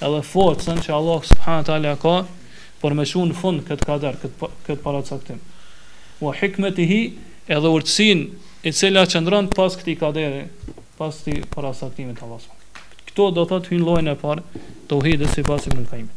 Edhe forcën që Allahu subhanahu wa taala e ka për me çu në fund këtë kader, këtë këtë paracaktim. Wa hikmatihi edhe urtësinë e cila qëndron pas këtij kaderi, pas këtij paracaktimit të Allahut. Këto do thotë hyn llojin e parë të tauhidit sipas Ibn Kaimit.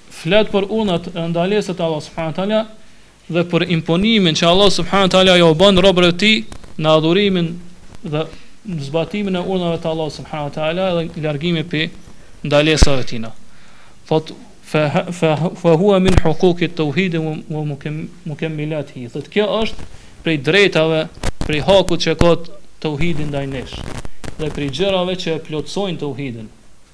Flet për urdhrat e ndalesat e Allahut subhanahu wa taala dhe për imponimin që Allahu subhanahu wa taala iu bën robërve të tij në adhurimin dhe në zbatimin e urdhrave të Allahut subhanahu wa taala dhe largimin prej ndalesave të tij. Thot fa huwa min huquqi tauhidi wa mukammilatihi. Thot kjo është prej drejtave, prej hakut që e ka tauhidi ndaj nesh dhe prej gjërave që e plotësojnë tauhidin.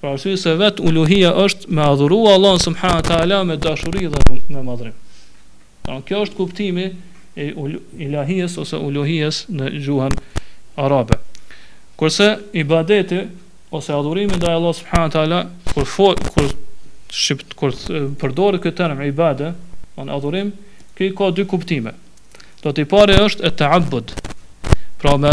Për arsye se vet uluhia është me adhuru Allahun subhanahu wa taala me dashuri dhe me madhrim. Pra kjo është kuptimi i ilahies ose uluhies në gjuhën arabe. Kurse ibadeti ose adhurimi ndaj Allahut subhanahu wa taala kur fol kur shqip kur përdor këtë term ibade, adhurim, ky ka dy kuptime. Do thot i pari është et-ta'abbud. Pra me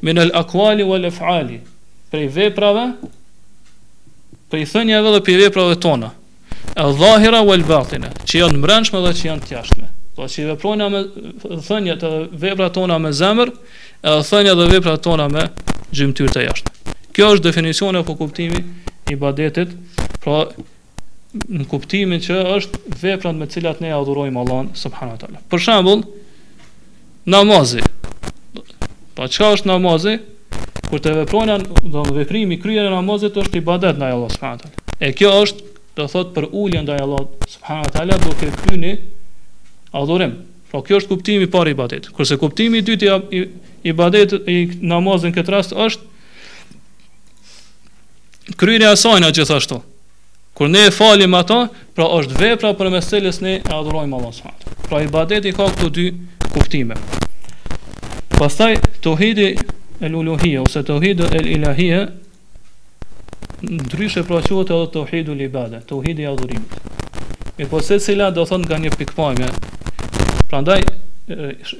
Min el akwali wal af'ali. Prej veprave, prej thënieve dhe prej veprave tona. Edh-dhahira wal batina, që janë mbrendshme dhe që janë të jashtme. Po që i veprojna me thëniet dhe veprat tona me zemër, edhe thëniet dhe veprat tona me gjymtyrë të jashtme. Kjo është definicioni apo kuptimi i ibadetit, pra në kuptimin që është veprat me të cilat ne adhurojmë Allahun subhanahu wa taala. Për shembull, namazi. Po çka është namazi? Kur të veprojnë, do thot veprimi i kryerjes namazit është ibadet ndaj Allahut subhanahu wa taala. E kjo është, do thot përulje ndaj Allahut subhanahu wa taala duke e kry një adhurim. Pra kjo është kuptimi i parë i ibadetit. Kurse kuptimi i dytë i ibadetit i namazit në këtë rast është kryerja e saj gjithashtu. Kur ne e falim ato, pra është vepra përmes së cilës ne e adhurojmë Allahun subhanahu teala. Pra ibadeti ka këto dy kuptime. Pastaj tauhidi el uluhia ose tauhidi el ilahia ndryshe pra quhet edhe tauhidi el ibada, tauhidi i adhurimit. Mirëpo secila do thon nga një pikpamje. Prandaj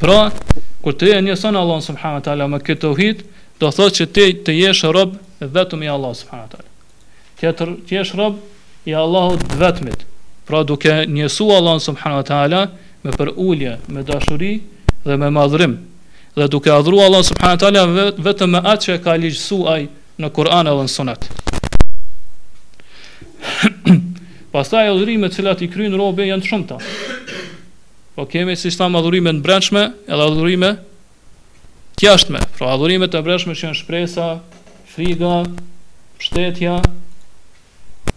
Pra, kur ti e njëson Allahun subhanahu wa taala me këtë tauhid, do thotë që ti të jesh rob vetëm i Allahut subhanahu wa taala. Ti të jesh rob i Allahut të vetmit. Pra duke njësu Allahun subhanahu wa taala me përulje, me dashuri dhe me madhrim dhe duke adhuru Allahun subhanahu wa taala vetëm me atë që e ka ligjësu ai në Kur'an dhe në Sunet. Pastaj adhurimet që i kryen robi janë të shumta. Po kemi siç thamë adhurime të brendshme edhe adhurime të jashtme. Pra adhurimet e brendshme që janë shpresa, friga, mbështetja,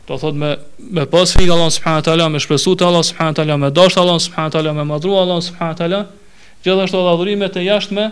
do thot me me pas frikë Allah subhanahu wa taala, me shpresu te Allah subhanahu wa taala, me dashtë Allah subhanahu wa taala, me madhru Allah subhanahu wa taala, gjithashtu edhe adhurimet e jashtme,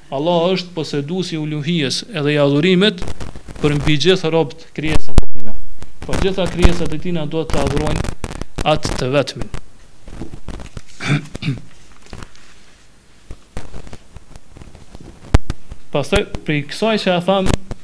Allah është posedusi i uluhijes edhe i adhurimit për mbi gjithë robët krijesat e tina. Për gjitha krijesat e tina duhet të adhurojnë atë të vetmin. Pastaj prej kësaj që e thamë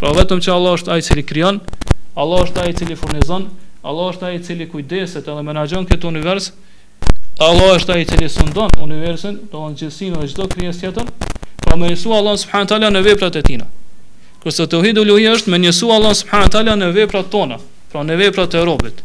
Pra vetëm që Allah është ai i cili krijon, Allah është ai i cili furnizon, Allah është ai i cili kujdeset edhe menaxhon këtë univers. Allah është ai i cili sundon universin, do thot gjithësinë dhe çdo krijesë tjetër, pra me njësu Allah subhanahu wa taala në veprat e tina. Kurse tauhidul uluhia është me njësu Allah subhanahu wa taala në veprat tona, pra në veprat e robit.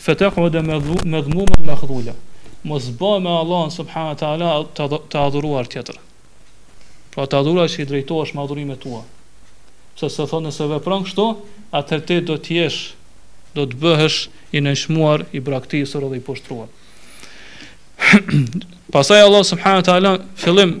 Fetek'ude medhmumen mehdhule. Mos bëj me Allahun subhanahu wa taala të adhuruar tjetër. Pra të adhuruar që i drejtohesh me adhurimet tua. Sepse thotë nëse vepron kështu, atëherë ti do të jesh do të bëhesh i nënçmuar, i braktisur dhe i poshtruar. Pastaj Allah subhanahu wa taala fillim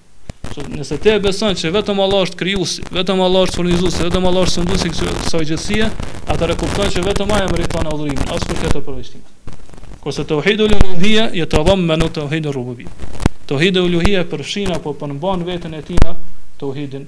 Kështu, nëse ti e beson që vetëm Allah është krijuesi, vetëm Allah është furnizuesi, vetëm Allah është sunduesi i kësaj gjithësie, atëherë kupton që vetëm ai e meriton adhurimin, askush tjetër përveç tij. Kurse tauhidu uluhia ya tadammanu tauhid rububia. Tauhidu uluhia përfshin apo përmban veten e tina tauhidin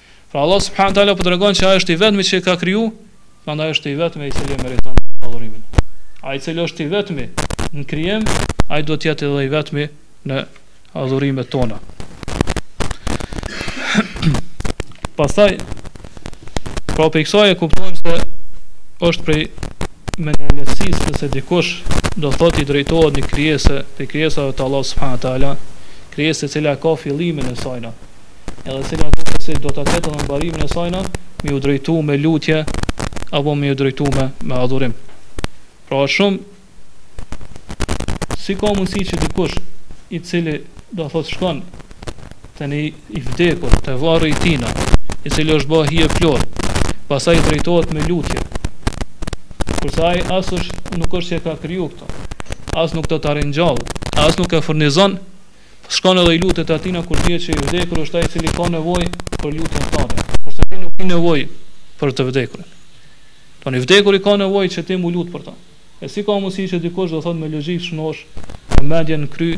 Pra Allahu subhanahu wa taala po tregon që ai është i vetmi që e ka kriju, prandaj është i vetmi i cili e meriton adhurimin. Ai i cili është i vetmi në krijim, ai duhet të jetë edhe i vetmi në adhurimet tona. Pastaj pra prej kësaj e kuptojmë se është prej mendjelehtësisë nëse dikush do thot i drejtohet një krijese, prej krijesave të Allahu subhanahu wa taala, krijesë e cila ka fillimin e sajna. edhe cila patjetër se do ta ketë edhe mbarimin e sajna me ju drejtu me lutje apo me ju drejtu me, me adhurim. Pra është shumë, si ka mundësi që dikush i cili do thot shkon te një i vdekur, te varri i tina, i cili është bërë hi e pluhur, pasaj i drejtohet me lutje, kurse ai as është nuk është që e ka kriju këto, as nuk do ta ringjallë, as nuk e furnizon, Shkon edhe i lutet atina kur dihet që i vdekuri është ai i cili ka nevojë për lutjen tënde, kurse ti nuk ke nevojë për të vdekurin. Pra i vdekuri ka nevojë që ti mu lut për ta. E si ka mundësi që dikush do thot me logjikë të shnoshë, me mendjen në kry,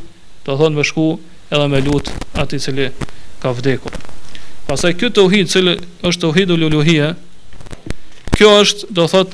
do thot me shku edhe me lut atë i cili ka vdekur. Pastaj ky tauhid cili është tauhidul uluhia, kjo është do thot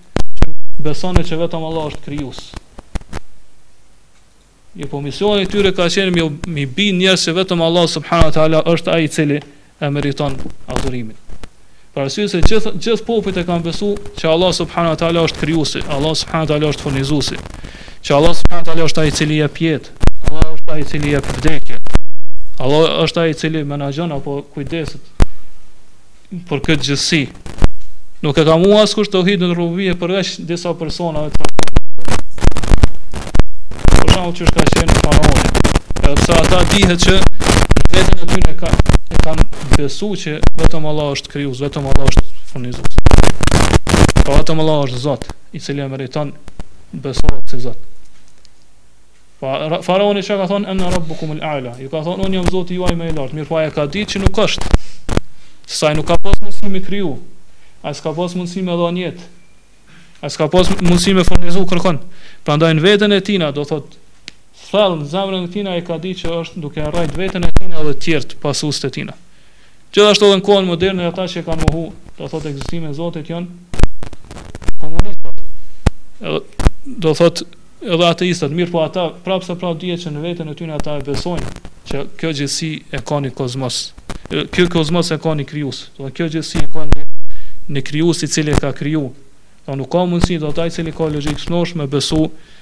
që besoni që vetëm Allah është krijues. Jo po misioni i tyre ka qenë me mi bind njerëzit se vetëm Allah subhanahu wa taala është ai i cili e meriton adhurimin. Për arsye se gjithë popujt e kanë besuar që Allah subhanahu wa taala është krijuesi, Allah subhanahu wa taala është furnizuesi, që Allah subhanahu wa taala është ai i cili jep jetë, Allah është ai i cili jep vdekje. Allah është ai i cili menaxhon apo kujdeset për këtë gjithësi. Nuk e ka mohu askush teuhidin rububije përveç disa personave të rrallë. Për shembull siç ka qenë faraoni. Edhe pse ata dihet që në veten e tyre ka, e kanë besu që vetëm Allah është krijus, vetëm Allah është furnizus. Pra vetëm Allah është Zot, i cili e meriton besohet si Zot. Po faraoni çka ka thonë ene rabbukum el a'la. Ju ka thonë unë jam Zoti juaj më i lartë, mirëpo ai e ka ditë që nuk është. Se ai nuk ka pas mundësi me kriju. Ai s'ka pas mundësi me dhënë jetë. Ai s'ka pas mundësi me furnizu kërkon. Prandaj në veten e tina do thot thellë në zemrën e tina e ka ditë që është duke rrajt veten e tina dhe të tjerët pasuest e tina. Gjithashtu edhe në kohën moderne ata që e kanë mohu, do thotë ekzistimin e Zotit janë komunistat. Edhe do thotë edhe ateistat, mirëpo ata prapë se prapë dihet që në veten e tyre ata e besojnë që kjo gjithësi e ka një kozmos. Ky kozmos e ka një krijues. Do thotë kjo gjithësi e ka një një krijues i cili e ka kriju. Do nuk ka mundësi do ai i cili ka logjikë t'shnosh me besu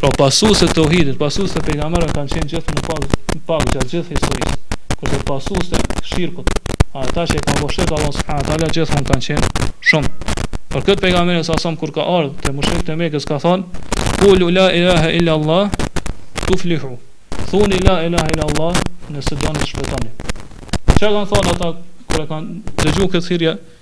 Pra pasues të tauhidit, pasues të pejgamberëve kanë qenë gjithmonë pak pak gjatë gjithë historisë. Kurse pasues të shirkut, ata që i kanë bërë shirk Allahut subhanahu wa taala gjithmonë kanë qenë shumë. Për këtë pejgamberi salallahu alejhi ve selem kur ka ardhur te mushrikët e Mekës ka thënë, "Qulu la ilaha illa Allah tuflihu." Thoni la ilaha illa Allah nëse doni të shpëtoni. Çfarë kanë thënë ata kur e kanë dëgjuar këtë thirrje?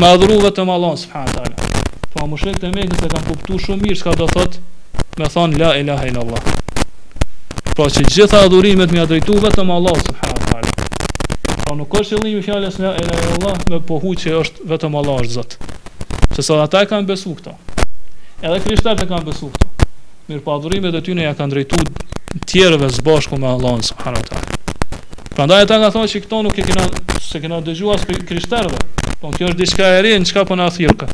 Me adhuru vetëm Allah subhanahu taala. Po mushrikët e Mekës e kanë kuptu shumë mirë çka do thot me thon la ilaha illa Allah. Pra që gjitha adhurimet me ia drejtu vetëm Allah subhanahu taala. Pra nuk është qëllimi i fjalës la ilaha illa Allah me pohu që është vetëm Allah është Zot. Se se ata e kanë besu këto. Edhe krishterët e kanë besu këto. mirëpo adhurimet e tyre ja kanë drejtuar të tjerëve së bashku me Allahun subhanahu teala. Prandaj ata kanë thënë se këto nuk e kanë se kanë dëgjuar as te krishterët. Po kjo është diçka e re, çka po na thirr ky.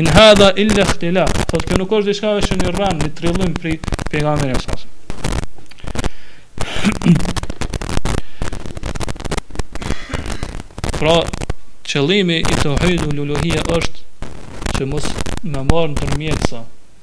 In hadha illa ikhtilaq. Po kjo nuk është diçka veç një rren, një trillim prej pejgamberit alejhi selam. pra, qëllimi i teuhidul uluhija është që mos me marrë ndërmjetësa,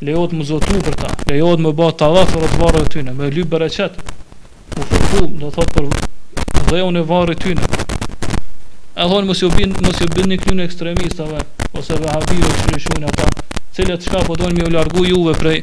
lejohet me u zotu për ta, lejohet me bë tavaf për ato varret e tyne, me lyp bereqet. Me u fërku, do thot për dheun e varrit tyne. E thonë mos ju bin, mos ju bin këtyne ekstremistave ose vehabive që ju shojnë ata, të cilët çka po doin me u largu juve prej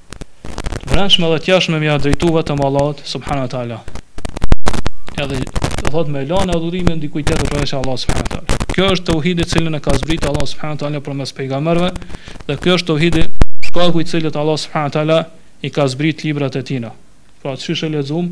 brendshme edhe të jashtme me ja drejtu vetëm Allahut subhanahu wa taala. Edhe do thot me lanë adhurimin e dikujt tjetër përveç Allahut subhanahu wa taala. Kjo është teuhidi të cilin e ka zbrit Allahu subhanahu wa taala përmes pejgamberëve dhe kjo është teuhidi shkaku i të cilit Allahu subhanahu wa taala i ka zbrit librat e tijna. Pra qysh e lexum